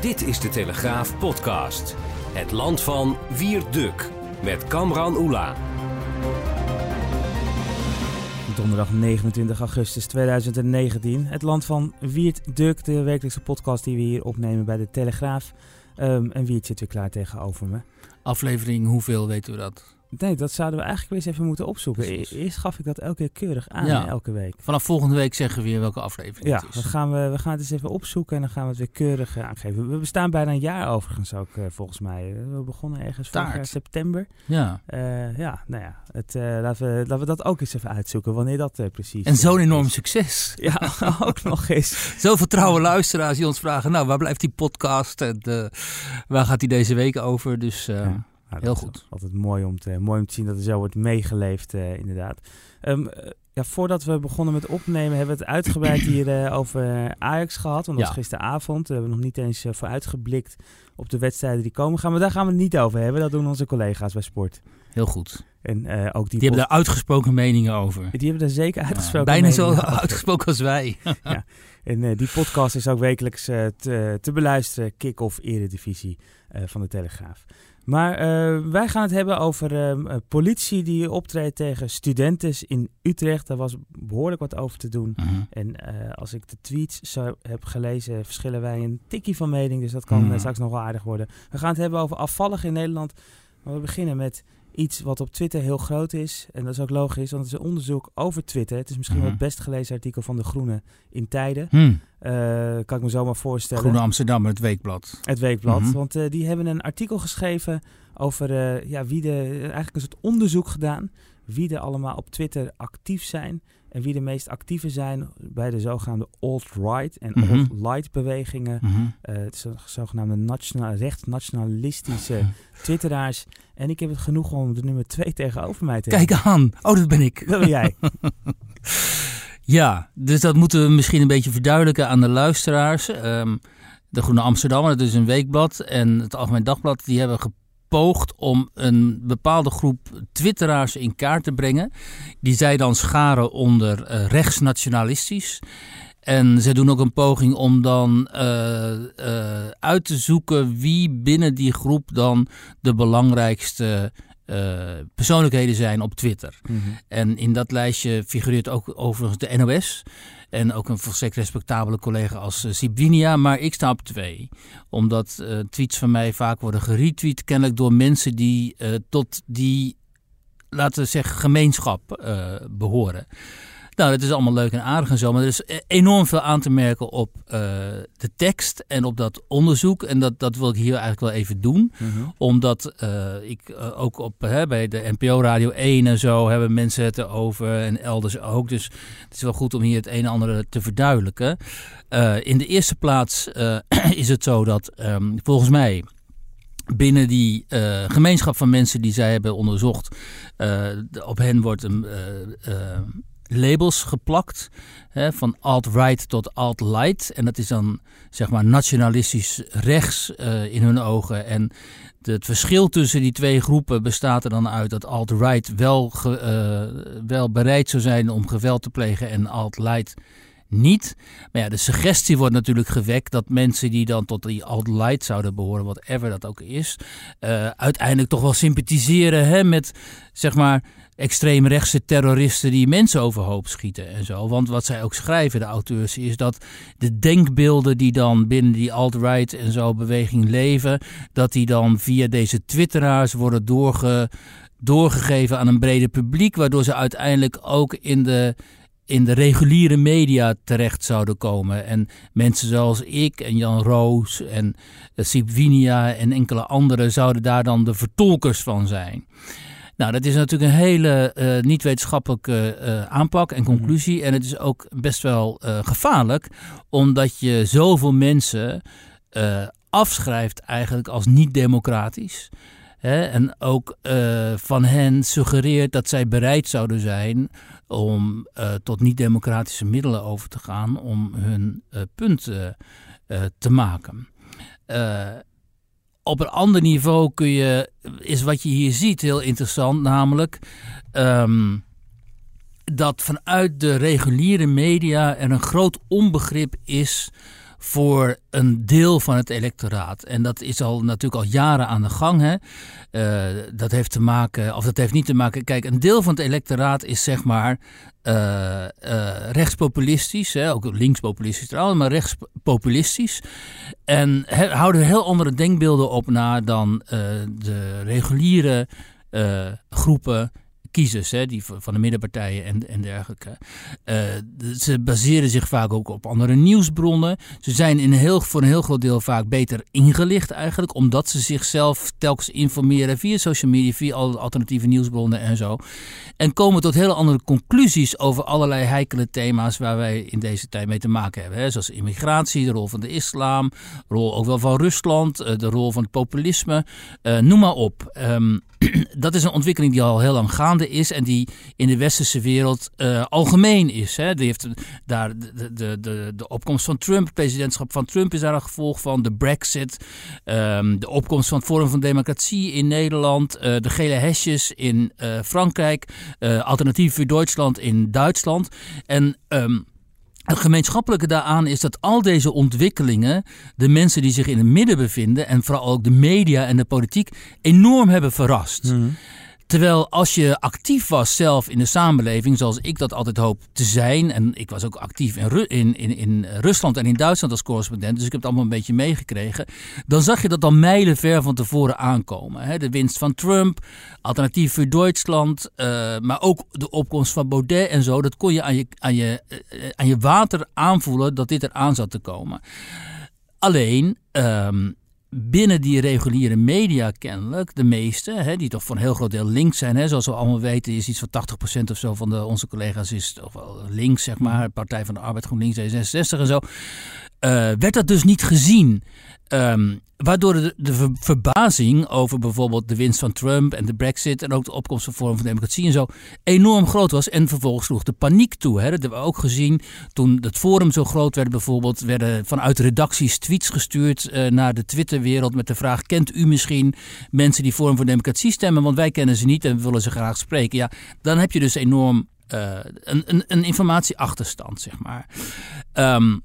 Dit is de Telegraaf podcast. Het land van Wierduk met Kamran Oela. Donderdag 29 augustus 2019. Het land van Wiert Duk, de wekelijkse podcast die we hier opnemen bij de Telegraaf. Um, en Wiert zit weer klaar tegenover me. Aflevering hoeveel weten we dat? Nee, dat zouden we eigenlijk weer eens even moeten opzoeken. Precies. Eerst gaf ik dat elke keer keurig aan, Ja. elke week. Vanaf volgende week zeggen we weer welke aflevering Ja, het is. gaan we, we gaan het eens even opzoeken en dan gaan we het weer keurig eh, aangeven. We bestaan bijna een jaar overigens ook, eh, volgens mij. We begonnen ergens vorig jaar september. Ja. Eh, ja, nou ja, het, eh, laten, we, laten we dat ook eens even uitzoeken, wanneer dat eh, precies En zo'n eh, enorm is. succes. Ja, ook nog eens. Zoveel trouwe luisteraars die ons vragen, nou waar blijft die podcast en eh, waar gaat die deze week over? Dus eh, Ja. Nou, Heel goed. Altijd mooi om, te, mooi om te zien dat er zo wordt meegeleefd, eh, inderdaad. Ehm, eh, ja, voordat we begonnen met opnemen, hebben we het uitgebreid hier eh, over Ajax gehad. Want dat Ja. was gisteravond. We hebben nog niet eens vooruitgeblikt op de wedstrijden die komen gaan. Maar daar gaan we het niet over hebben. Dat doen onze collega's bij Sport. heel goed. En ook die, Die hebben daar uitgesproken meningen over. die hebben daar zeker uitgesproken. Bijna zo over. uitgesproken als wij. En eh, die podcast is ook wekelijks te, te beluisteren. Kick-off Eredivisie van de Telegraaf. Maar eh, wij gaan het hebben over ehm, eh, politie die optreedt tegen studenten in Utrecht. Daar was behoorlijk wat over te doen. Mhm. En eh, als ik de tweets zo heb gelezen, verschillen wij een tikkie van mening. Dus dat kan Mhm. straks nog wel aardig worden. We gaan het hebben over afvallig in Nederland. Maar we beginnen met iets wat op Twitter heel groot is. En dat is ook logisch, want het is een onderzoek over Twitter. Het is misschien wel Mhm. het best gelezen artikel van De Groene in tijden. Hm. Eh, kan ik me zomaar voorstellen. Groene Amsterdam, het weekblad. Het Weekblad. Mhm. Want eh, die hebben een artikel geschreven over eh, ja, wie de. Eigenlijk een soort onderzoek gedaan. Wie er allemaal op Twitter actief zijn. En wie de meest actieve zijn bij de zogenaamde alt-right en Mhm. alt-light bewegingen. Mhm. Eh, het zogenaamde nationaal, rechtsnationalistische twitteraars. En ik heb het genoeg om de nummer twee tegenover mij te Kijk aan. Oh, dat ben ik. Dat ben jij. Ja, dus dat moeten we misschien een beetje verduidelijken aan de luisteraars. Ehm, de Groene Amsterdammer, dat is een weekblad, en het Algemeen Dagblad, die hebben gepoogd om een bepaalde groep twitteraars in kaart te brengen. Die zij dan scharen onder eh, rechtsnationalistisch. En ze doen ook een poging om dan eh, eh, uit te zoeken wie binnen die groep dan de belangrijkste eh, persoonlijkheden zijn op Twitter. Mhm. En in dat lijstje figureert ook overigens de NOS. En ook een volstrekt respectabele collega als uh, Sibinia. Maar ik sta op twee. Omdat uh, tweets van mij vaak worden geretweet. Kennelijk door mensen die tot die, laten we zeggen, gemeenschap behoren. Nou, dat is allemaal leuk en aardig en zo. Maar er is enorm veel aan te merken op uh, de tekst en op dat onderzoek. En dat, dat wil ik hier eigenlijk wel even doen. Mhm. Omdat uh, ik uh, ook op, hè, bij de NPO Radio 1 en zo hebben mensen het erover. En elders ook. Dus het is wel goed om hier het een en ander te verduidelijken. In de eerste plaats is het zo dat um, volgens mij binnen die uh, gemeenschap van mensen die zij hebben onderzocht, uh, op hen wordt een uh, labels geplakt. Hè, van alt-right tot alt-light. En dat is dan zeg maar nationalistisch rechts uh, in hun ogen. En het verschil tussen die twee groepen bestaat er dan uit dat alt-right wel, ge, uh, wel bereid zou zijn om geweld te plegen en alt-light niet. Maar ja, de suggestie wordt natuurlijk gewekt dat mensen die dan tot die alt-light zouden behoren, whatever dat ook is, uh, uiteindelijk toch wel sympathiseren hè, met zeg maar extreemrechtse terroristen die mensen overhoop schieten en zo. Want wat zij ook schrijven, de auteurs, is dat de denkbeelden die dan binnen die alt-right en zo beweging leven, dat die dan via deze twitteraars worden doorge, doorgegeven aan een breder publiek, waardoor ze uiteindelijk ook in de in de reguliere media terecht zouden komen. En mensen zoals ik en Jan Roos en uh, Sipwinia en enkele anderen zouden daar dan de vertolkers van zijn. Nou, dat is natuurlijk een hele uh, niet-wetenschappelijke uh, aanpak en conclusie. Mm -hmm. En het is ook best wel uh, gevaarlijk, omdat je zoveel mensen afschrijft eigenlijk als niet-democratisch. En ook van hen suggereert dat zij bereid zouden zijn om tot niet-democratische middelen over te gaan om hun punt te maken. Op een ander niveau kun je, is wat je hier ziet heel interessant, namelijk um, dat vanuit de reguliere media er een groot onbegrip is voor een deel van het electoraat. En dat is al natuurlijk al jaren aan de gang. Hè? Uh, dat heeft te maken, of dat heeft niet te maken. Kijk, een deel van het electoraat is zeg maar uh, uh, rechtspopulistisch, hè? ook linkspopulistisch trouwens, maar rechtspopulistisch. En he, houden heel andere denkbeelden op na dan de reguliere groepen kiezers, hè, die van de middenpartijen en, en dergelijke. Uh, ze baseren zich vaak ook op andere nieuwsbronnen. Ze zijn in heel, voor een heel groot deel vaak beter ingelicht eigenlijk, omdat ze zichzelf telkens informeren via social media, via alternatieve nieuwsbronnen en zo. En komen tot hele andere conclusies over allerlei heikele thema's waar wij in deze tijd mee te maken hebben. Hè, zoals immigratie, de rol van de islam, rol ook wel van Rusland, eh, de rol van het populisme, uh, noem maar op. Um, dat is een ontwikkeling die al heel lang gaande is en die in de westerse wereld uh, algemeen is. Hè. Die heeft daar de, de, de, de opkomst van Trump, het presidentschap van Trump is daar een gevolg van. De Brexit, um, de opkomst van het Forum van Democratie in Nederland, uh, de gele hesjes in uh, Frankrijk, Alternatief voor Duitsland in Duitsland. En um, het gemeenschappelijke daaraan is dat al deze ontwikkelingen de mensen die zich in het midden bevinden en vooral ook de media en de politiek enorm hebben verrast. Mm. Terwijl als je actief was zelf in de samenleving, zoals ik dat altijd hoop te zijn. En ik was ook actief in, in, in, in Rusland en in Duitsland als correspondent. Dus ik heb het allemaal een beetje meegekregen. Dan zag je dat dan mijlenver van tevoren aankomen. De winst van Trump, alternatief voor Duitsland. Uh, maar ook de opkomst van Baudet en zo. Dat kon je aan je, aan je, uh, aan je water aanvoelen dat dit eraan zat te komen. Alleen. Um, binnen die reguliere media kennelijk, de meeste, hè, die toch voor een heel groot deel links zijn, hè, zoals we allemaal weten, is iets van 80% of zo van de, onze collega's is of wel links, zeg maar, Partij van de Arbeid, GroenLinks, D66 en zo, werd dat dus niet gezien. Um, waardoor de, de, verbazing over bijvoorbeeld de winst van Trump en de Brexit en ook de opkomst van Forum van Democratie en zo enorm groot was. En vervolgens sloeg de paniek toe. Hè. Dat hebben we ook gezien toen het Forum zo groot werd. Bijvoorbeeld werden vanuit redacties tweets gestuurd uh, naar de Twitterwereld met de vraag: Kent u misschien mensen die Forum voor Democratie stemmen? Want wij kennen ze niet en we willen ze graag spreken. Ja, dan heb je dus enorm uh, een, een, een informatieachterstand, zeg maar. Um,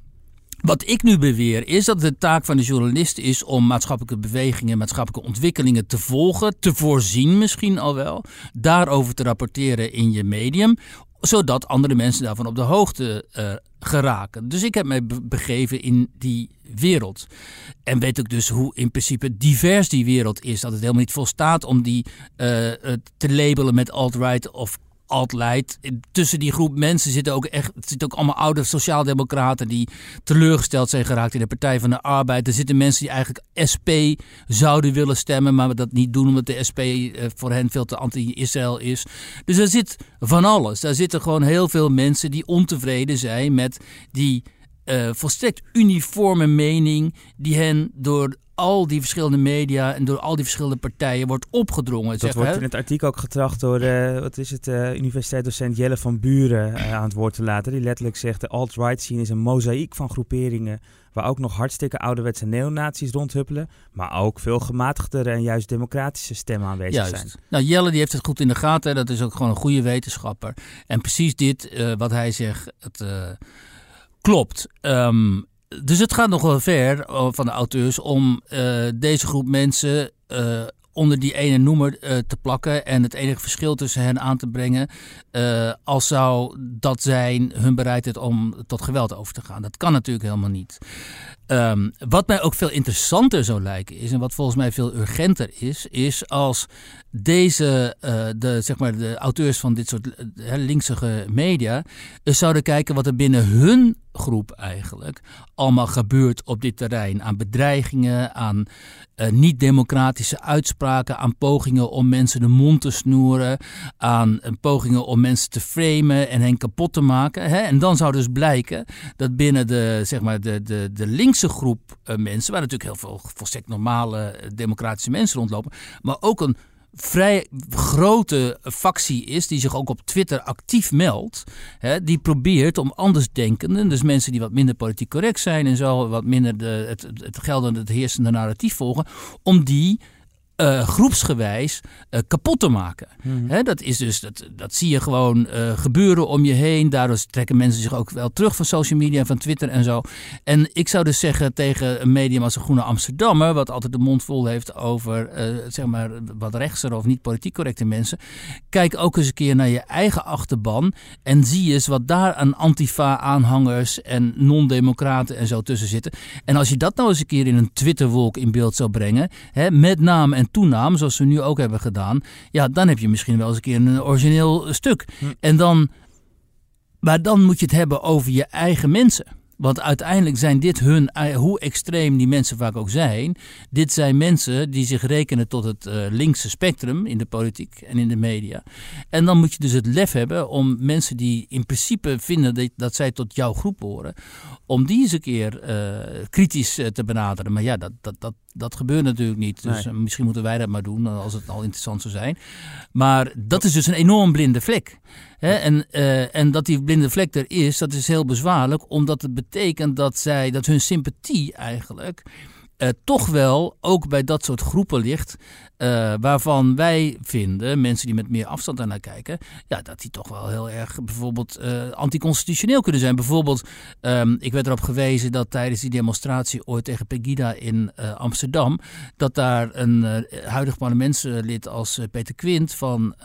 wat ik nu beweer is dat de taak van de journalist is om maatschappelijke bewegingen, maatschappelijke ontwikkelingen te volgen, te voorzien misschien al wel, daarover te rapporteren in je medium, zodat andere mensen daarvan op de hoogte uh, geraken. Dus ik heb mij begeven in die wereld. En weet ook dus hoe in principe divers die wereld is. Dat het helemaal niet volstaat om die uh, te labelen met alt-right of alt Tussen die groep mensen zitten ook echt zitten ook allemaal oude sociaaldemocraten die teleurgesteld zijn geraakt in de Partij van de Arbeid. Er zitten mensen die eigenlijk SP zouden willen stemmen, maar dat niet doen omdat de SP eh, voor hen veel te anti-Israël is. Dus er zit van alles. Daar zitten gewoon heel veel mensen die ontevreden zijn met die uh, volstrekt uniforme mening die hen door al die verschillende media en door al die verschillende partijen wordt opgedrongen. Dat wordt in het artikel ook getracht door, uh, wat is het, uh, universiteitsdocent Jelle van Buren aan het woord te laten. Die letterlijk zegt, de alt-right scene is een mozaïek van groeperingen waar ook nog hartstikke ouderwetse neonazies rondhuppelen, maar ook veel gematigdere en juist democratische stemmen aanwezig juist. zijn. Nou, Jelle die heeft het goed in de gaten, dat is ook gewoon een goede wetenschapper. En precies dit, wat hij zegt, het klopt. Um, dus het gaat nog wel ver eh, van de auteurs om uh, deze groep mensen uh, onder die ene noemer te plakken en het enige verschil tussen hen aan te brengen, als zou dat zijn hun bereidheid om tot geweld over te gaan. Dat kan natuurlijk helemaal niet. Ehm, wat mij ook veel interessanter zou lijken is, en wat volgens mij veel urgenter is, is als deze, uh, de, zeg maar, de auteurs van dit soort uh, media uh, zouden kijken wat er binnen hun groep eigenlijk allemaal gebeurt op dit terrein. Aan bedreigingen, aan niet-democratische uitspraken, aan pogingen om mensen de mond te snoeren, aan pogingen om mensen te framen en hen kapot te maken. Hè? En dan zou dus blijken dat binnen de, zeg maar, de, de, de linkse groep mensen, waar natuurlijk heel veel volstrekt normale democratische mensen rondlopen, maar ook een vrij grote factie is, die zich ook op Twitter actief meldt, hè, die probeert om andersdenkenden, dus mensen die wat minder politiek correct zijn en zo, wat minder de, het, het geldende, het heersende narratief volgen, om die uh, groepsgewijs uh, kapot te maken. Mm. He, dat, is dus, dat, dat zie je gewoon uh, gebeuren om je heen. Daardoor trekken mensen zich ook wel terug van social media en van Twitter en zo. En ik zou dus zeggen tegen een medium als de Groene Amsterdammer, wat altijd de mond vol heeft over zeg maar wat rechtser of niet politiek correcte mensen. Kijk ook eens een keer naar je eigen achterban en zie eens wat daar aan antifa-aanhangers en non-democraten en zo tussen zitten. En als je dat nou eens een keer in een Twitterwolk in beeld zou brengen, met name en toenam, zoals we nu ook hebben gedaan, ja, dan heb je misschien wel eens een keer een origineel stuk. Hm. En dan, maar dan moet je het hebben over je eigen mensen. Want uiteindelijk zijn dit hun, hoe extreem die mensen vaak ook zijn, dit zijn mensen die zich rekenen tot het uh, linkse spectrum in de politiek en in de media. En dan moet je dus het lef hebben om mensen die in principe vinden dat, zij tot jouw groep horen, om die eens een keer uh, kritisch uh, te benaderen. Maar ja, dat, dat, dat, dat gebeurt natuurlijk niet. Dus nee. misschien moeten wij dat maar doen als het al interessant zou zijn. Maar dat is dus een enorm blinde vlek. Hè? En, uh, en dat die blinde vlek er is, dat is heel bezwaarlijk, omdat het betekent dat zij, dat hun sympathie eigenlijk uh, toch wel ook bij dat soort groepen ligt. Uh, waarvan wij vinden, mensen die met meer afstand daarnaar kijken, ja, dat die toch wel heel erg bijvoorbeeld uh, anticonstitutioneel kunnen zijn. Bijvoorbeeld, um, ik werd erop gewezen dat tijdens die demonstratie ooit tegen Pegida in Amsterdam, dat daar een huidig parlementslid als Peter Quint van,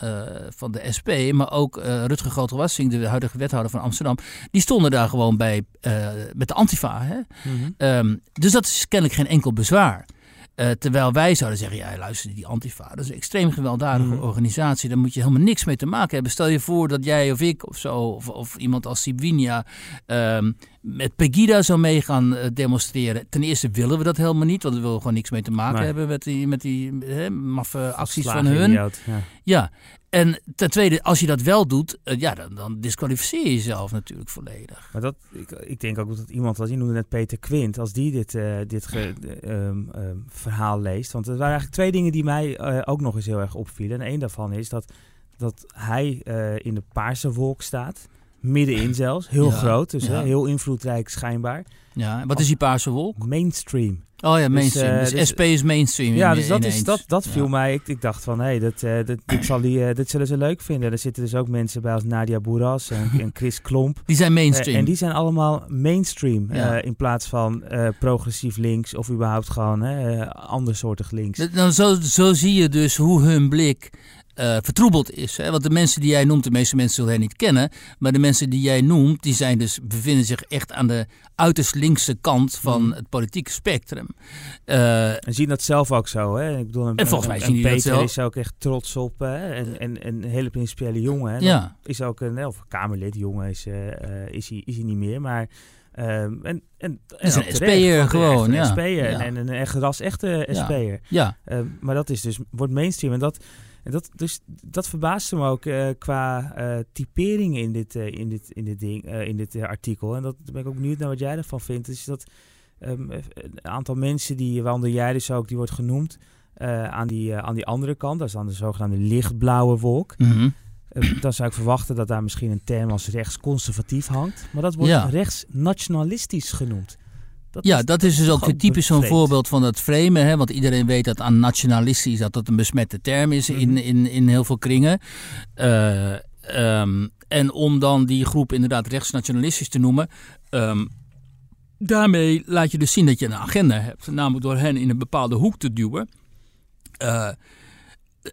van de SP, maar ook Rutger Groot-Wassing, de huidige wethouder van Amsterdam, die stonden daar gewoon bij met de Antifa. Hè? Mm -hmm. um, dus dat is kennelijk geen enkel bezwaar. Uh, terwijl wij zouden zeggen, ja luister, die Antifa, dat is een extreem gewelddadige mm. organisatie. Daar moet je helemaal niks mee te maken hebben. Stel je voor dat jij of ik of zo, of, of iemand als Sibinia um, met Pegida zou mee gaan uh, demonstreren. Ten eerste willen we dat helemaal niet, want we willen gewoon niks mee te maken nee. hebben met die, met die hè, maffe acties van hun. Ja. ja. En ten tweede, als je dat wel doet, uh, ja, dan, dan disqualificeer je jezelf natuurlijk volledig. Maar dat, ik, ik denk ook dat iemand, wat je noemde net Peter Quint, als die dit, uh, dit ge, um, um, verhaal leest. Want er waren eigenlijk twee dingen die mij uh, ook nog eens heel erg opvielen. En één daarvan is dat, dat hij in de paarse wolk staat. Middenin zelfs, heel ja, groot, dus ja. heel invloedrijk schijnbaar. Ja, wat is die paarse wolk? Mainstream. Oh ja, mainstream. Dus, uh, dus, dus SP is mainstream. Ja, dus dat, is, dat, dat viel ja. mij. Ik, ik, dacht van, hé, hey, dat, uh, dit, dit, zal die, uh, dit zullen ze leuk vinden. Er zitten dus ook mensen bij als Nadia Boeras en, en Chris Klomp. Die zijn mainstream. en die zijn allemaal mainstream. Ja. in plaats van progressief links of überhaupt gewoon andersoortig links. Nou, zo, zo zie je dus hoe hun blik uh, vertroebeld is. Hè? Want de mensen die jij noemt, de meeste mensen zullen hen niet kennen. Maar de mensen die jij noemt, die zijn dus, bevinden zich echt aan de uiterst linkse kant van mm. het politieke spectrum. Uh, en zien dat zelf ook zo. Hè? Ik bedoel, een, en volgens mij zien die Peter dat zelf. is ook echt trots op. Hè? En, en, en een hele principiële jongen. Hè? Ja. Is ook een of Kamerlid, jongen is, uh, is, hij, is hij niet meer. Maar... Um, en, en, en is een SP'er gewoon, ja. Een SP'er ja. en, en een echt ras echte SP'er. Ja. ja. Um, maar dat is dus, wordt mainstream en dat... En dat, dus, dat verbaasde me ook uh, qua uh, typering in dit, uh, in dit, in dit, ding, in dit artikel. En dat ben ik ook benieuwd naar wat jij ervan vindt. Dus dat um, een aantal mensen, die, waaronder jij dus ook, die wordt genoemd aan, die, aan die andere kant. Dat is dan de zogenaamde lichtblauwe wolk. Mm -hmm. dan zou ik verwachten dat daar misschien een term als rechtsconservatief hangt. Maar dat wordt ja. rechtsnationalistisch genoemd. Dat ja, is, dat is dus ook typisch zo'n voorbeeld van het framen. Hè? Want iedereen weet dat aan nationalistisch dat dat een besmette term is in, in, in heel veel kringen. Uh, um, en om dan die groep inderdaad rechtsnationalistisch te noemen. Um, daarmee laat je dus zien dat je een agenda hebt. Namelijk door hen in een bepaalde hoek te duwen. Uh,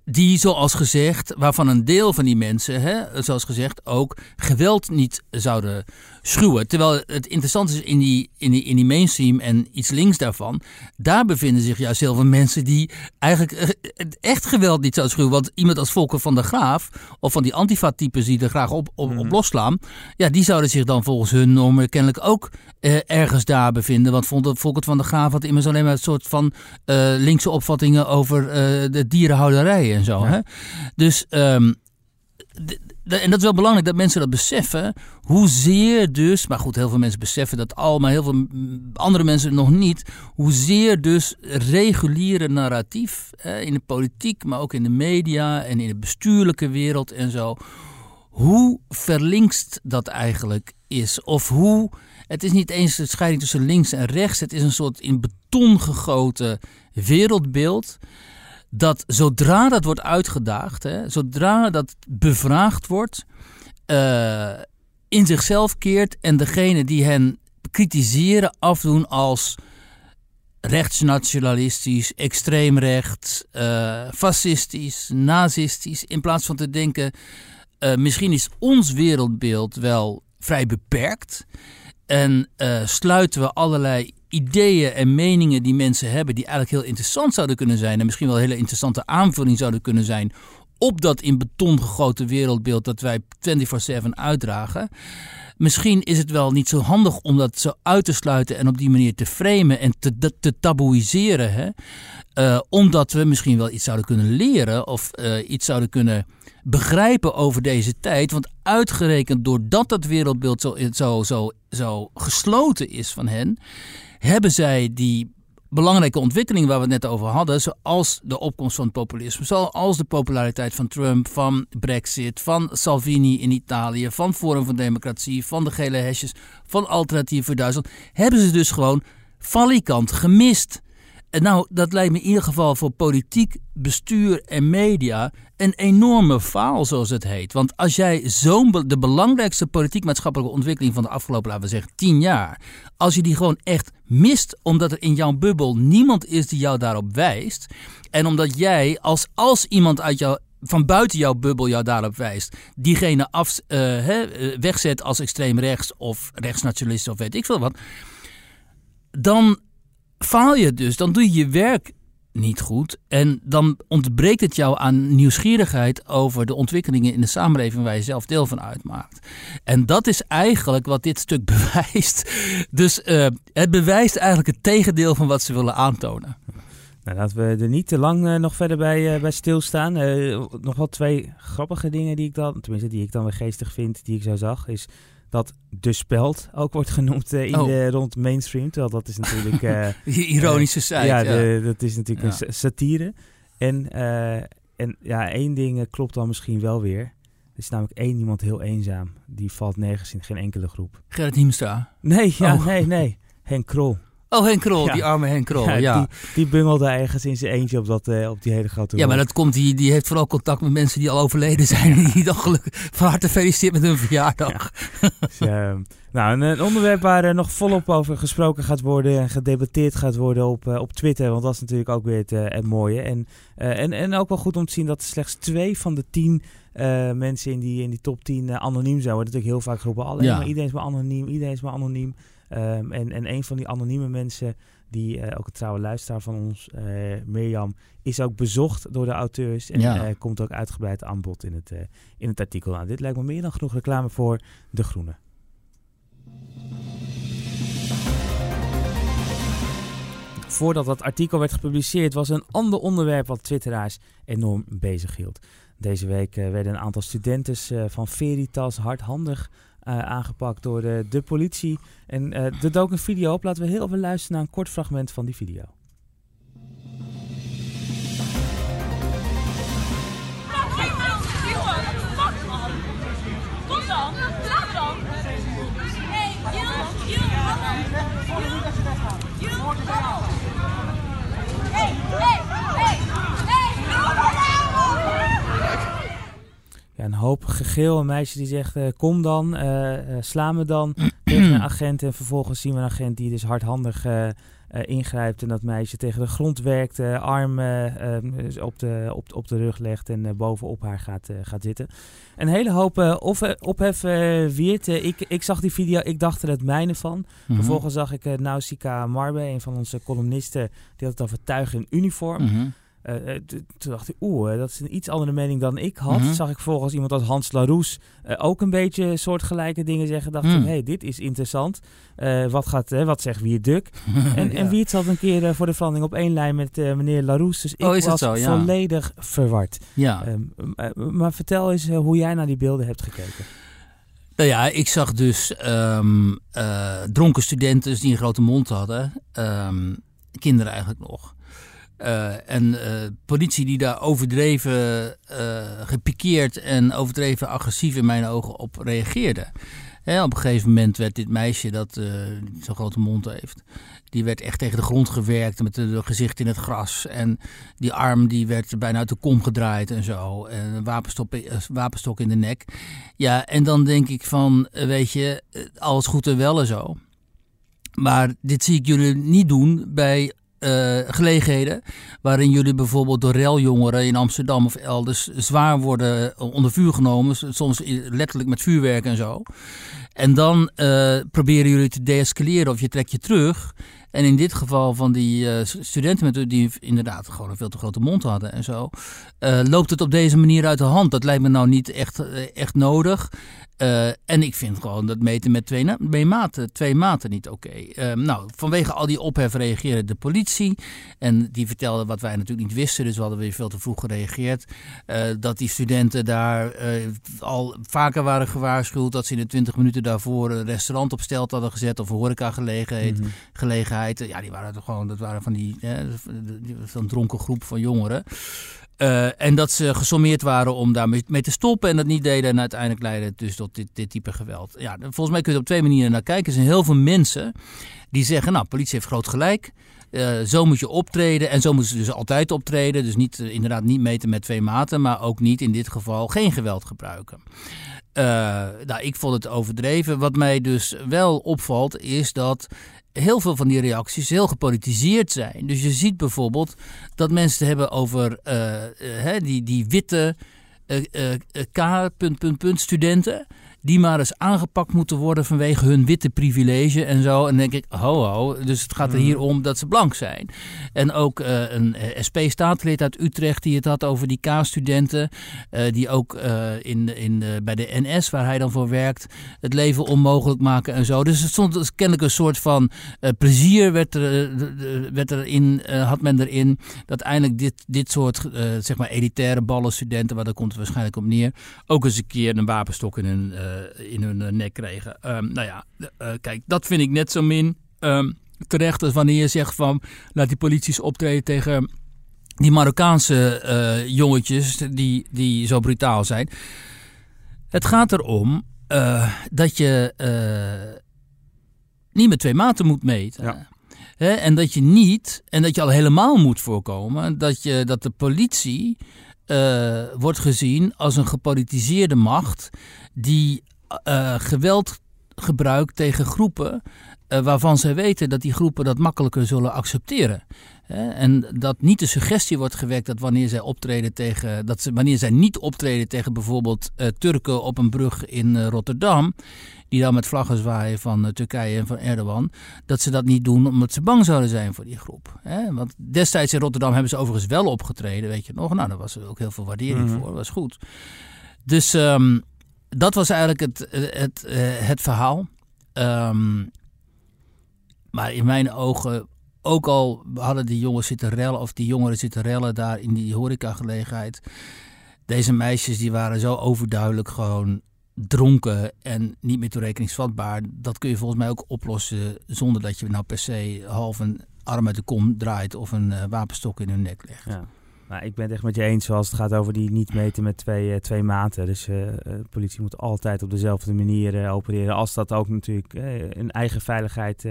die, zoals gezegd, waarvan een deel van die mensen, hè, zoals gezegd, ook geweld niet zouden schuwen. Terwijl het interessant is in die, in, die, in die mainstream en iets links daarvan, daar bevinden zich juist heel veel mensen die eigenlijk echt geweld niet zouden schuwen. Want iemand als Volker van der Graaf, of van die antifa-types die er graag op, op, op mhm. losslaan, ja, die zouden zich dan volgens hun normen kennelijk ook eh, ergens daar bevinden. Want Volker van der Graaf had immers alleen maar een soort van uh, linkse opvattingen over uh, de dierenhouderij en zo. Hè? Dus, um, en dat is wel belangrijk dat mensen dat beseffen. Hoezeer dus, maar goed, heel veel mensen beseffen dat al, maar heel veel andere mensen nog niet. Hoezeer dus reguliere narratief hè, in de politiek, maar ook in de media en in de bestuurlijke wereld en zo. Hoe verlinkst dat eigenlijk is? Of hoe. Het is niet eens de scheiding tussen links en rechts. Het is een soort in beton gegoten wereldbeeld dat zodra dat wordt uitgedaagd, hè, zodra dat bevraagd wordt, uh, in zichzelf keert en degene die hen kritiseren afdoen als rechtsnationalistisch, extreemrecht, uh, fascistisch, nazistisch, in plaats van te denken, uh, misschien is ons wereldbeeld wel vrij beperkt en sluiten we allerlei ideeën en meningen die mensen hebben, die eigenlijk heel interessant zouden kunnen zijn en misschien wel een hele interessante aanvulling zouden kunnen zijn op dat in beton gegoten wereldbeeld dat wij 24/7 uitdragen. Misschien is het wel niet zo handig om dat zo uit te sluiten en op die manier te framen en te, te taboeiseren. Hè? Uh, omdat we misschien wel iets zouden kunnen leren of uh, iets zouden kunnen begrijpen over deze tijd. Want uitgerekend doordat dat wereldbeeld zo, zo, zo, zo gesloten is van hen, hebben zij die belangrijke ontwikkeling waar we het net over hadden, zoals de opkomst van het populisme, zoals de populariteit van Trump, van Brexit, van Salvini in Italië, van Forum van Democratie, van de gele hesjes, van Alternatief voor Duitsland, hebben ze dus gewoon valikant gemist. En nou, dat lijkt me in ieder geval voor politiek, bestuur en media een enorme faal, zoals het heet. Want als jij zo'n de belangrijkste politiek-maatschappelijke ontwikkeling van de afgelopen, laten we zeggen, tien jaar, als je die gewoon echt mist, omdat er in jouw bubbel niemand is die jou daarop wijst, en omdat jij, als, als iemand uit jou, van buiten jouw bubbel jou daarop wijst, diegene af, uh, wegzet als extreem rechts of rechtsnationalist of weet ik veel wat, dan faal je dus. Dan doe je je werk niet goed. En dan ontbreekt het jou aan nieuwsgierigheid over de ontwikkelingen in de samenleving waar je zelf deel van uitmaakt. En dat is eigenlijk wat dit stuk bewijst. Dus uh, het bewijst eigenlijk het tegendeel van wat ze willen aantonen. Nou, laten we er niet te lang uh, nog verder bij, uh, bij stilstaan. nog wel twee grappige dingen die ik dan, tenminste die ik dan weer geestig vind, die ik zo zag, is dat de speld ook wordt genoemd uh, in oh. de, rond mainstream. Terwijl dat is natuurlijk... Uh, ironische site. ja, ja. dat is natuurlijk een satire. En, en ja, één ding klopt dan misschien wel weer. Er is namelijk één iemand heel eenzaam. Die valt nergens in geen enkele groep. Gerrit Hiemstra? Nee, ja, oh. nee, nee. Henk Krol. Oh, Henk Krol, die arme Henk Krol, ja. Die, die, bungelde ergens in zijn eentje op, dat, uh, op die hele grote Ja, maar dat komt, die, die heeft vooral contact met mensen die al overleden zijn. En die dan gelukkig van harte feliciteert met hun verjaardag. Dus, uh, nou, een, onderwerp waar uh, nog volop over gesproken gaat worden en gedebatteerd gaat worden op, op Twitter. Want dat is natuurlijk ook weer het, het mooie. En, en, en ook wel goed om te zien dat slechts twee van de tien mensen in die, in die top 10 anoniem zijn. Wordt natuurlijk heel vaak geroepen, alleen maar iedereen is maar anoniem, iedereen is maar anoniem. Um, en, en een van die anonieme mensen, die uh, ook een trouwe luisteraar van ons, uh, Mirjam, is ook bezocht door de auteurs. En ja. uh, komt ook uitgebreid aan bod in het, in het artikel. Nou, dit lijkt me meer dan genoeg reclame voor De Groene. Voordat dat artikel werd gepubliceerd, was een ander onderwerp wat Twitteraars enorm bezig hield. Deze week werden een aantal studenten van Veritas hardhandig aangepakt door de, de politie. En uh, er dook een video op. Laten we heel even luisteren naar een kort fragment van die video. Ja, een hoop gegil. Een meisje die zegt, uh, kom dan, uh, uh, sla me dan. Tegen een agent en vervolgens zien we een agent die dus hardhandig ingrijpt en dat meisje tegen de grond werkt, arm ehm, op, de, op, op de rug legt en bovenop haar gaat, gaat zitten. Een hele hoop op, ophef wiert. ik, ik zag die video, ik dacht er het mijne van. Mhm. Vervolgens zag ik Nausicaa Marbe, een van onze columnisten, die had het over tuigen in uniform. Mm uh, toen dacht ik, oeh, dat is een iets andere mening dan ik had. Mhm. Zag ik volgens iemand als Hans Laroes uh, ook een beetje soortgelijke dingen zeggen. Dacht ik, hé, mhm. hey, dit is interessant. wat, gaat, wat zegt Wiert Duk? en, ja. en Wiert zat een keer voor de verandering op één lijn met meneer Laroes. Dus ik oh, was volledig verward. Ja. Ehm, maar vertel eens hoe jij naar die beelden hebt gekeken. Nou ja, ik zag dus um, dronken studenten die een grote mond hadden. Um, kinderen eigenlijk nog. Uh, en uh, politie die daar overdreven uh, gepikeerd en overdreven agressief in mijn ogen op reageerde. Op een gegeven moment werd dit meisje dat zo'n grote mond heeft, die werd echt tegen de grond gewerkt met het gezicht in het gras. En die arm die werd bijna uit de kom gedraaid en zo. En een wapenstok in de nek. Ja, en dan denk ik van, weet je, alles goed en wel en zo. Maar dit zie ik jullie niet doen bij uh, gelegenheden waarin jullie bijvoorbeeld door reljongeren in Amsterdam of elders zwaar worden onder vuur genomen, soms letterlijk met vuurwerk en zo. En dan uh, proberen jullie te deescaleren of je trekt je terug. En in dit geval van die uh, studenten met, die inderdaad gewoon een veel te grote mond hadden en zo, uh, loopt het op deze manier uit de hand. Dat lijkt me nou niet echt, echt nodig. En ik vind gewoon dat meten met twee, twee maten, twee maten niet oké. Nou, vanwege al die ophef reageerde de politie. En die vertelde wat wij natuurlijk niet wisten. Dus we hadden weer veel te vroeg gereageerd. Dat die studenten daar al vaker waren gewaarschuwd. Dat ze in de 20 minuten daarvoor een restaurant op stelt hadden gezet. Of een horecagelegenheid. Mm gelegenheid. Ja, die waren toch gewoon, dat waren van die, van dronken groep van jongeren. Uh, en dat ze gesommeerd waren om daarmee te stoppen en dat niet deden. En uiteindelijk leidde het dus tot dit, dit type geweld. Ja, volgens mij kun je er op twee manieren naar kijken. Er zijn heel veel mensen die zeggen, nou, politie heeft groot gelijk. Uh, zo moet je optreden en zo moeten ze dus altijd optreden. Dus niet, uh, inderdaad niet meten met twee maten, maar ook niet in dit geval geen geweld gebruiken. Uh, nou, ik vond het overdreven. Wat mij dus wel opvalt is dat heel veel van die reacties heel gepolitiseerd zijn. Dus je ziet bijvoorbeeld dat mensen het hebben over uh, uh, die, die witte uh, K. Punt, punt, punt, studenten die maar eens aangepakt moeten worden vanwege hun witte privilege en zo. En dan denk ik, ho ho, dus het gaat er hier mhm. om dat ze blank zijn. En ook uh, een eh, SP-staatslid uit Utrecht die het had over die K-studenten, uh, die ook uh, in, in, bij de NS, waar hij dan voor werkt, het leven onmogelijk maken en zo. Dus het stond dus kennelijk een soort van plezier werd er, werd er in, had men erin, dat eindelijk dit, dit soort, zeg maar, elitaire ballenstudenten, waar daar komt het waarschijnlijk op neer, ook eens een keer een wapenstok in hun eh, in hun eh, nek kregen. Um, nou ja, eh, kijk, dat vind ik net zo min um, terecht als wanneer je zegt van laat die polities optreden tegen die Marokkaanse uh, jongetjes die, die zo brutaal zijn. Het gaat erom uh, dat je uh, niet met twee maten moet meten. Ja. en dat je niet, en dat je al helemaal moet voorkomen, dat, je, dat de politie wordt gezien als een gepolitiseerde macht die uh, geweld gebruikt tegen groepen uh, waarvan zij weten dat die groepen dat makkelijker zullen accepteren. En dat niet de suggestie wordt gewekt dat wanneer zij optreden tegen, dat ze, wanneer zij niet optreden tegen bijvoorbeeld uh, Turken op een brug in Rotterdam, die dan met vlaggen zwaaien van Turkije en van Erdogan, dat ze dat niet doen omdat ze bang zouden zijn voor die groep. Want destijds in Rotterdam hebben ze overigens wel opgetreden, weet je nog. Nou, daar was er ook heel veel waardering mm -hmm. voor, dat was goed. Dus um, dat was eigenlijk het, het, eh, het verhaal. Um, maar in mijn ogen, ook al hadden die jongens zitten rellen, of die jongeren zitten rellen daar in die horecagelegenheid. Deze meisjes die waren zo overduidelijk gewoon dronken en niet meer toerekeningsvatbaar. Dat kun je volgens mij ook oplossen zonder dat je nou per se half een arm uit de kom draait of een uh, wapenstok in hun nek legt. Ja. Maar ik ben het echt met je eens zoals het gaat over die niet meten met twee, uh, twee maten. Dus uh, de politie moet altijd op dezelfde manier opereren. Als dat ook natuurlijk een eigen veiligheid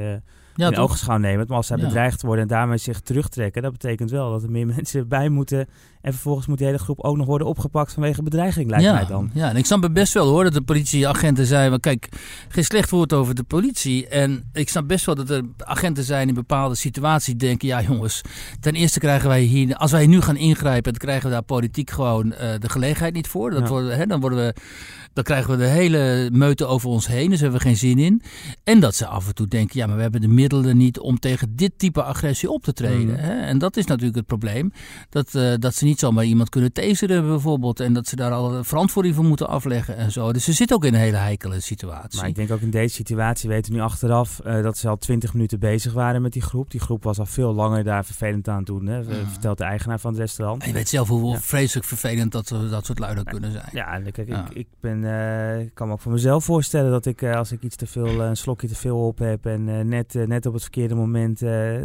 ja, in ogenschouw nemen. Maar als zij bedreigd worden en daarmee zich terugtrekken, dat betekent wel dat er meer mensen bij moeten. En vervolgens moet die hele groep ook nog worden opgepakt vanwege bedreiging, lijkt ja, mij dan. Ja, en ik snap het best wel hoor, dat de politieagenten zeiden, kijk, geen slecht woord over de politie. En ik snap best wel dat er agenten zijn in bepaalde situaties denken, ja jongens, ten eerste krijgen wij hier, als wij nu gaan ingrijpen, dan krijgen we daar politiek gewoon uh, de gelegenheid niet voor. Dat worden, hè, dan worden we dan krijgen we de hele meute over ons heen. Dus hebben we geen zin in. En dat ze af en toe denken, ja, maar we hebben de middelen niet om tegen dit type agressie op te treden. Mm. Hè? En dat is natuurlijk het probleem. Dat, uh, dat ze niet zomaar iemand kunnen taseren bijvoorbeeld. En dat ze daar al verantwoording voor moeten afleggen en zo. Dus ze zitten ook in een hele heikele situatie. Maar ik denk ook in deze situatie weten we nu achteraf uh, dat ze al twintig minuten bezig waren met die groep. Die groep was al veel langer daar vervelend aan het doen. Hè? Vertelt de eigenaar van het restaurant. En je weet zelf hoe vreselijk vervelend dat, dat soort luiden kunnen zijn. Ja, kijk, ik, ik ben uh, ik kan me ook voor mezelf voorstellen dat ik, uh, als ik iets te veel, een slokje te veel op heb en net, net op het verkeerde moment,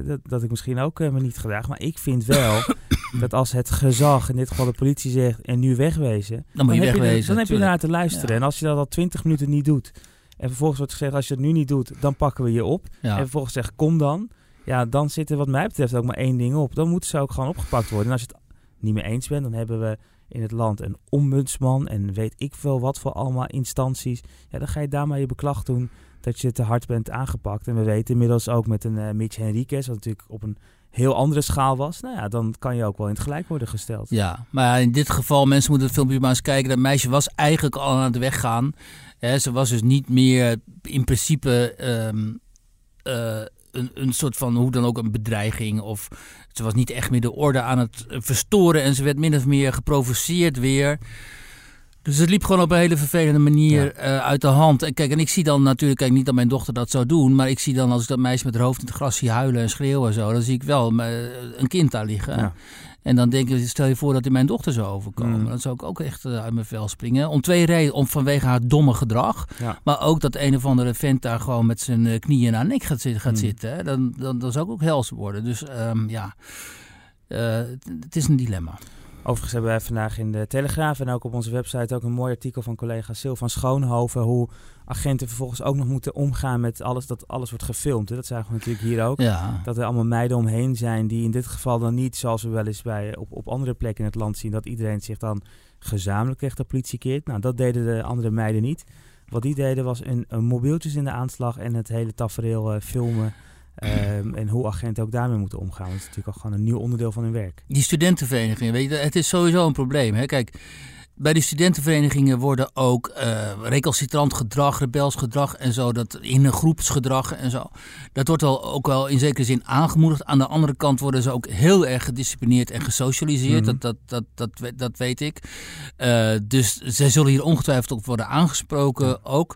dat, dat ik misschien ook me niet gedraag. Maar ik vind wel dat als het gezag, in dit geval de politie zegt, en nu wegwezen, dan, moet je dan wegwezen. Heb je, dan heb je naar te luisteren. Ja. En als je dat al twintig minuten niet doet, en vervolgens wordt gezegd, als je het nu niet doet, dan pakken we je op. Ja. En vervolgens zegt, kom dan. Ja, dan zit er wat mij betreft ook maar één ding op. Dan moeten ze ook gewoon opgepakt worden. En als je het niet mee eens bent, dan hebben we in het land een ombudsman en weet ik veel wat voor allemaal instanties. Ja, dan ga je daar maar je beklag doen dat je te hard bent aangepakt. En we weten inmiddels ook met een uh, Mitch Henriquez, wat natuurlijk op een heel andere schaal was, nou ja, dan kan je ook wel in het gelijk worden gesteld. Ja, maar in dit geval, mensen moeten het filmpje maar eens kijken. Dat meisje was eigenlijk al aan het weggaan. He, ze was dus niet meer in principe um, uh, een, een soort van, hoe dan ook, een bedreiging. Of ze was niet echt meer de orde aan het verstoren. En ze werd min of meer geprovoceerd weer. Dus het liep gewoon op een hele vervelende manier ja. uh, uit de hand. En kijk, en ik zie dan natuurlijk, kijk niet dat mijn dochter dat zou doen. Maar ik zie dan als ik dat meisje met haar hoofd in het gras zie huilen en schreeuwen en zo. Dan zie ik wel een kind daar liggen. Ja. En dan denk ik, stel je voor dat hij mijn dochter zou overkomen. Mm. Dan zou ik ook echt uh, uit mijn vel springen. Om twee redenen. Om vanwege haar domme gedrag. Ja. Maar ook dat een of andere vent daar gewoon met zijn knieën in haar nek gaat, gaat mm. zitten. Hè. Dan, dan, dan zou ik ook hels worden. Dus um, ja, uh, het is een dilemma. Overigens hebben wij vandaag in de Telegraaf en ook op onze website ook een mooi artikel van collega Sil van Schoonhoven. Hoe agenten vervolgens ook nog moeten omgaan met alles, dat alles wordt gefilmd. Hè. Dat zagen we natuurlijk hier ook. Ja. Dat er allemaal meiden omheen zijn die in dit geval dan niet, zoals we wel eens bij, op, op andere plekken in het land zien, dat iedereen zich dan gezamenlijk tegen de politie keert. Nou, dat deden de andere meiden niet. Wat die deden was een, een mobieltjes in de aanslag en het hele tafereel uh, filmen. Um, en hoe agenten ook daarmee moeten omgaan. Dat is natuurlijk ook gewoon een nieuw onderdeel van hun werk. Die studentenverenigingen, weet je, het is sowieso een probleem. Hè? Kijk, bij die studentenverenigingen worden ook uh, recalcitrant gedrag, rebels gedrag en zo, dat in een groepsgedrag en zo. Dat wordt wel ook wel in zekere zin aangemoedigd. Aan de andere kant worden ze ook heel erg gedisciplineerd en gesocialiseerd. Mm-hmm. dat, dat, dat, dat, dat weet ik. Uh, dus zij zullen hier ongetwijfeld op worden aangesproken ja. ook.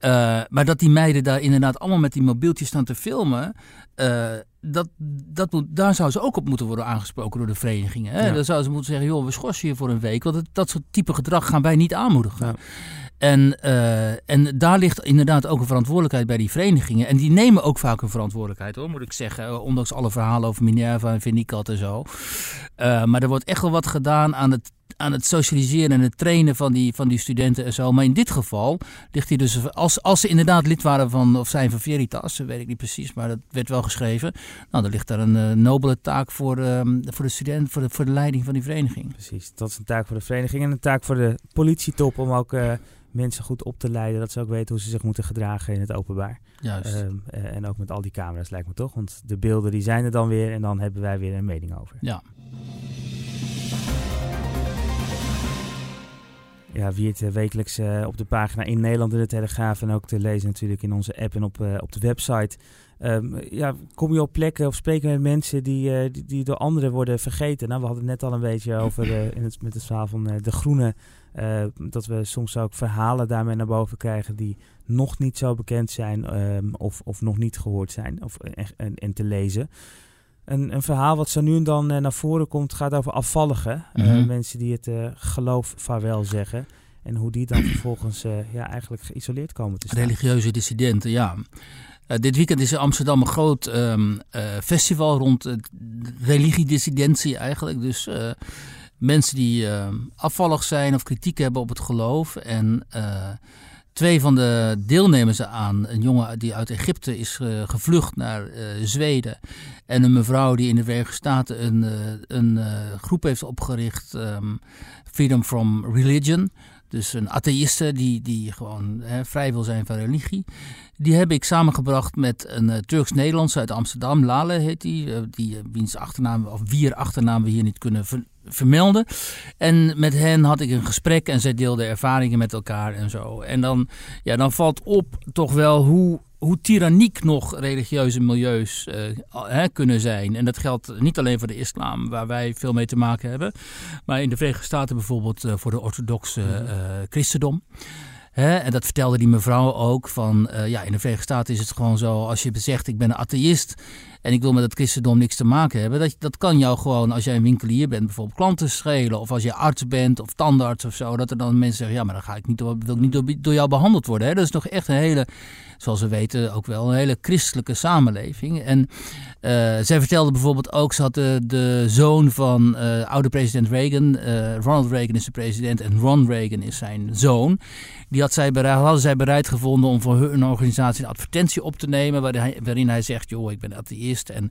Uh, maar dat die meiden daar inderdaad allemaal met die mobieltjes staan te filmen. Uh, dat, dat moet, daar zou ze ook op moeten worden aangesproken door de verenigingen. Hè? Ja. Dan zouden ze moeten zeggen, joh, we schorsen je voor een week. Want het, dat soort type gedrag gaan wij niet aanmoedigen. Ja. En, uh, en daar ligt inderdaad ook een verantwoordelijkheid bij die verenigingen. En die nemen ook vaak een verantwoordelijkheid, hoor, moet ik zeggen. Ondanks alle verhalen over Minerva en Vinicat en zo. Uh, maar er wordt echt wel wat gedaan aan het aan het socialiseren en het trainen van die, van die studenten en zo. Maar in dit geval ligt hij dus, als, als ze inderdaad lid waren van, of zijn van Veritas, weet ik niet precies, maar dat werd wel geschreven. Nou, dan ligt daar een uh, nobele taak voor, um, voor de student, voor de, voor de leiding van die vereniging. Precies, dat is een taak voor de vereniging en een taak voor de politietop om ook uh, mensen goed op te leiden. Dat ze ook weten hoe ze zich moeten gedragen in het openbaar. Juist. Um, uh, en ook met al die camera's lijkt me toch, want de beelden die zijn er dan weer en dan hebben wij weer een mening over. Ja. Ja, wie het wekelijks uh, op de pagina in Nederland in de Telegraaf en ook te lezen natuurlijk in onze app en op, uh, op de website. Um, ja, kom je op plekken of spreken met mensen die, die, door anderen worden vergeten. Nou, we hadden het net al een beetje over in het, met het verhaal van De Groene. dat we soms ook verhalen daarmee naar boven krijgen die nog niet zo bekend zijn um, of, of nog niet gehoord zijn of, en te lezen. Een, een, verhaal wat zo nu en dan uh, naar voren komt, gaat over afvalligen. Mm -hmm. uh, mensen die het uh, geloof vaarwel zeggen. En hoe die dan vervolgens ja, eigenlijk geïsoleerd komen te staan. Religieuze dissidenten, ja. dit weekend is in Amsterdam een groot ehm, festival rond religiedissidentie eigenlijk. Dus mensen die ehm, afvallig zijn of kritiek hebben op het geloof. En twee van de deelnemers aan, een jongen die uit Egypte is gevlucht naar Zweden. En een mevrouw die in de Verenigde Staten een, een groep heeft opgericht, ehm, Freedom from Religion. Dus een atheïste die, die gewoon vrij wil zijn van religie. Die heb ik samengebracht met een uh, Turks-Nederlands uit Amsterdam. Lale heet die. Uh, die uh, wiens achternaam, of vier achternaam we hier niet kunnen vermelden. En met hen had ik een gesprek en zij deelden ervaringen met elkaar en zo. En dan, ja, dan valt op toch wel hoe hoe tyranniek nog religieuze milieus hè, kunnen zijn. En dat geldt niet alleen voor de islam, waar wij veel mee te maken hebben. Maar in de Verenigde Staten bijvoorbeeld uh, voor de orthodoxe uh, christendom. Hè, en dat vertelde die mevrouw ook. Van, ja, in de Verenigde Staten is het gewoon zo, als je zegt ik ben een atheïst en ik wil met het christendom niks te maken hebben. Dat, dat kan jou gewoon, als jij een winkelier bent, bijvoorbeeld klanten schelen. Of als je arts bent of tandarts of zo. Dat er dan mensen zeggen, ja, maar dan ga ik niet, wil ik niet door, door jou behandeld worden. Hè. Dat is nog echt een hele zoals we weten, ook wel een hele christelijke samenleving. En uh, zij vertelde bijvoorbeeld ook, ze had de, zoon van uh, oude president Reagan, uh, Ronald Reagan is de president en Ron Reagan is zijn zoon. Die had zij bereid, hadden zij bereid gevonden om voor hun organisatie een advertentie op te nemen waarin hij, waarin hij zegt, joh, ik ben atheïst en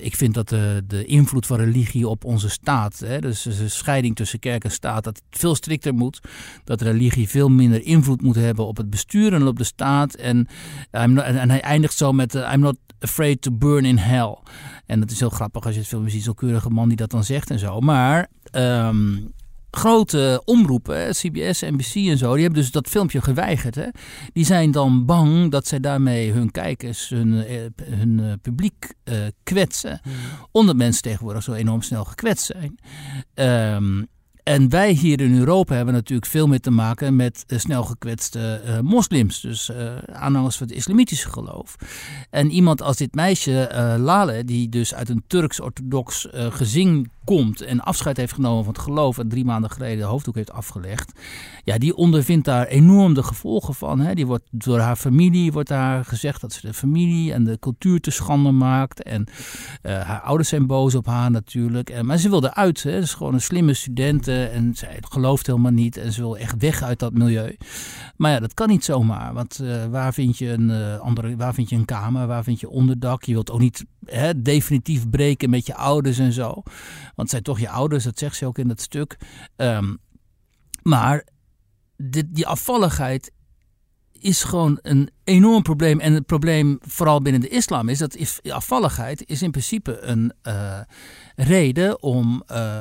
ik vind dat de, de invloed van religie op onze staat, hè, dus de scheiding tussen kerk en staat, dat het veel strikter moet. Dat religie veel minder invloed moet hebben op het bestuur en op de staat en, en hij eindigt zo met: uh, I'm not afraid to burn in hell. En dat is heel grappig als je het film ziet, zo'n keurige man die dat dan zegt en zo. Maar um, grote omroepen, CBS, NBC en zo, die hebben dus dat filmpje geweigerd. Hè? Die zijn dan bang dat zij daarmee hun kijkers, hun, eh, hun uh, publiek uh, kwetsen. Hmm. Omdat mensen tegenwoordig zo enorm snel gekwetst zijn. Um, en wij hier in Europa hebben natuurlijk veel meer te maken met uh, snel gekwetste uh, moslims. Dus uh, aanhangers van het islamitische geloof. En iemand als dit meisje, Lale, die dus uit een Turks-orthodox gezin komt en afscheid heeft genomen van het geloof en drie maanden geleden de hoofddoek heeft afgelegd. Ja, die ondervindt daar enorm de gevolgen van. Hè. Die wordt door haar familie wordt daar gezegd dat ze de familie en de cultuur te schande maakt. En haar ouders zijn boos op haar natuurlijk. En, maar ze wil eruit. Hè. Ze is gewoon een slimme student en zij gelooft helemaal niet en ze wil echt weg uit dat milieu. Maar ja, dat kan niet zomaar, want uh, waar, vind je een, uh, andere, waar vind je een kamer, waar vind je onderdak? Je wilt ook niet hè, definitief breken met je ouders en zo, want het zijn toch je ouders, dat zegt ze ook in dat stuk. Um, maar dit, die afvalligheid is gewoon een enorm probleem. En het probleem vooral binnen de islam is dat afvalligheid is in principe een uh, reden om uh,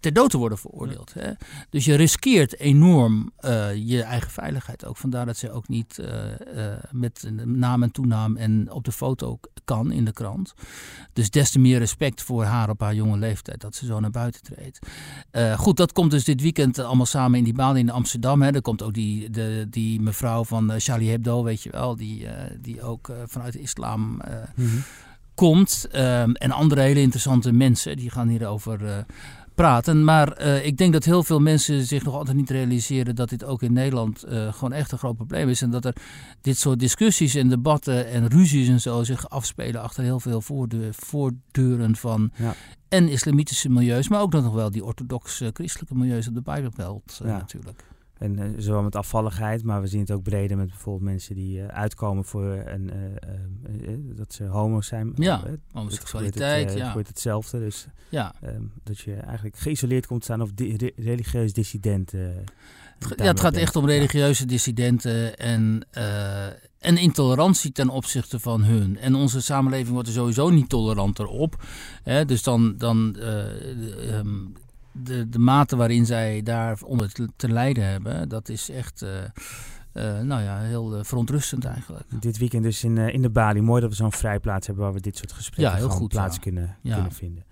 ter dood te worden veroordeeld. Hè? Dus je riskeert enorm uh, je eigen veiligheid ook. Vandaar dat ze ook niet met naam en toenaam en op de foto kan in de krant. Dus des te meer respect voor haar op haar jonge leeftijd dat ze zo naar buiten treedt. goed, dat komt dus dit weekend allemaal samen in die baan in Amsterdam. Hè. Er komt ook die, de, die mevrouw van Charlie Hebdo, weet je wel, die, die ook vanuit de islam mm -hmm. komt. Ehm, en andere hele interessante mensen, die gaan hierover praten. Maar uh, ik denk dat heel veel mensen zich nog altijd niet realiseren dat dit ook in Nederland uh, gewoon echt een groot probleem is. En dat er dit soort discussies en debatten en ruzies en zo zich afspelen achter heel veel voordeuren van ja. en islamitische milieus, maar ook nog wel die orthodox-christelijke milieus op de Bijbelbelt ja. natuurlijk. En uh, zowel met afvalligheid, maar we zien het ook breder met bijvoorbeeld mensen die uh, uitkomen voor een, uh, dat ze homo's zijn. Ja, homoseksualiteit. Het, ja. het hetzelfde. Dus ja. Um, dat je eigenlijk geïsoleerd komt te staan of di religieus dissident. ja, het gaat echt om religieuze dissidenten en, en intolerantie ten opzichte van hun. En onze samenleving wordt er sowieso niet toleranter op. Hè? Dus dan, dan um, de, de mate waarin zij daar onder te, te lijden hebben, dat is echt... Uh, uh, nou ja, heel uh, verontrustend eigenlijk. Dit weekend dus in, in de Bali. Mooi dat we zo'n vrijplaats hebben waar we dit soort gesprekken ja, heel goed, plaats ja. kunnen, ja. kunnen vinden.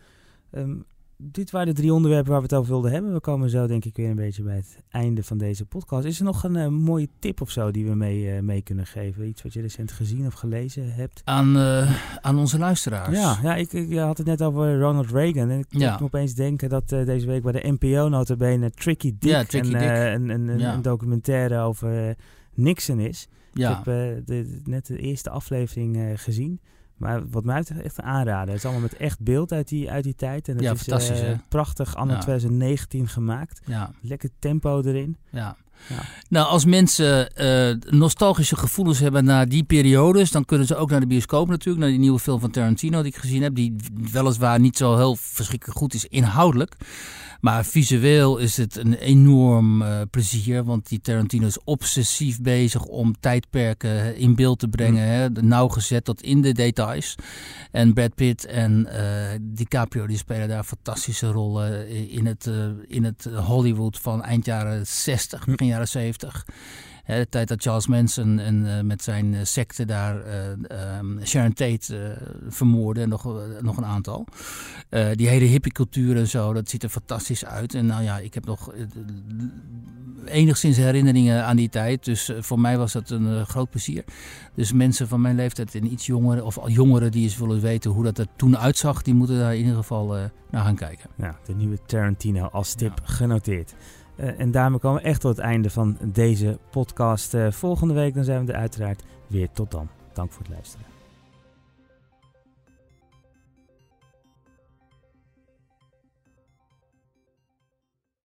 Um, dit waren de drie onderwerpen waar we het over wilden hebben. We komen zo denk ik weer een beetje bij het einde van deze podcast. Is er nog een uh, mooie tip of zo die we mee, uh, mee kunnen geven? Iets wat je recent gezien of gelezen hebt? Aan, uh, aan onze luisteraars. Ja, ja ik, ik had het net over Ronald Reagan. En ik ja. me opeens denken dat deze week bij de NPO notabene Tricky Dick, ja, Tricky een, Dick. een, een, ja. een, documentaire over Nixon is. Ja. Ik heb eh, de, net de eerste aflevering eh, gezien. Maar wat mij betreft echt een aanrader. Het is allemaal met echt beeld uit die, uit die tijd. En het Ja, is fantastisch, eh, prachtig anno Ja. 2019 gemaakt. ja. Lekker tempo erin. Ja. Ja. Nou, als mensen eh, nostalgische gevoelens hebben naar die periodes, dan kunnen ze ook naar de bioscoop natuurlijk, naar die nieuwe film van Tarantino die ik gezien heb, die weliswaar niet zo heel verschrikkelijk goed is inhoudelijk. Maar visueel is het een enorm eh, plezier, want die Tarantino is obsessief bezig om tijdperken in beeld te brengen, hè, nauwgezet tot in de details. En Brad Pitt en eh, DiCaprio die spelen daar fantastische rollen in het, eh, in het Hollywood van eind jaren 60, begin jaren 70. Hè, de tijd dat Charles Manson en, eh, met zijn eh, secte daar eh, ehm, Sharon Tate vermoordde en nog, nog een aantal. Die hele hippiecultuur en zo, dat ziet er fantastisch uit. En nou ja, ik heb nog enigszins herinneringen aan die tijd. Dus voor mij was dat een groot plezier. Dus mensen van mijn leeftijd en iets jongeren, of al jongeren die eens willen weten hoe dat er toen uitzag, die moeten daar in ieder geval naar gaan kijken. Nou, de nieuwe Tarantino als tip Ja. genoteerd. Eh, en daarmee komen we echt tot het einde van deze podcast. Eh, volgende week dan zijn we er uiteraard weer. Tot dan. Dank voor het luisteren.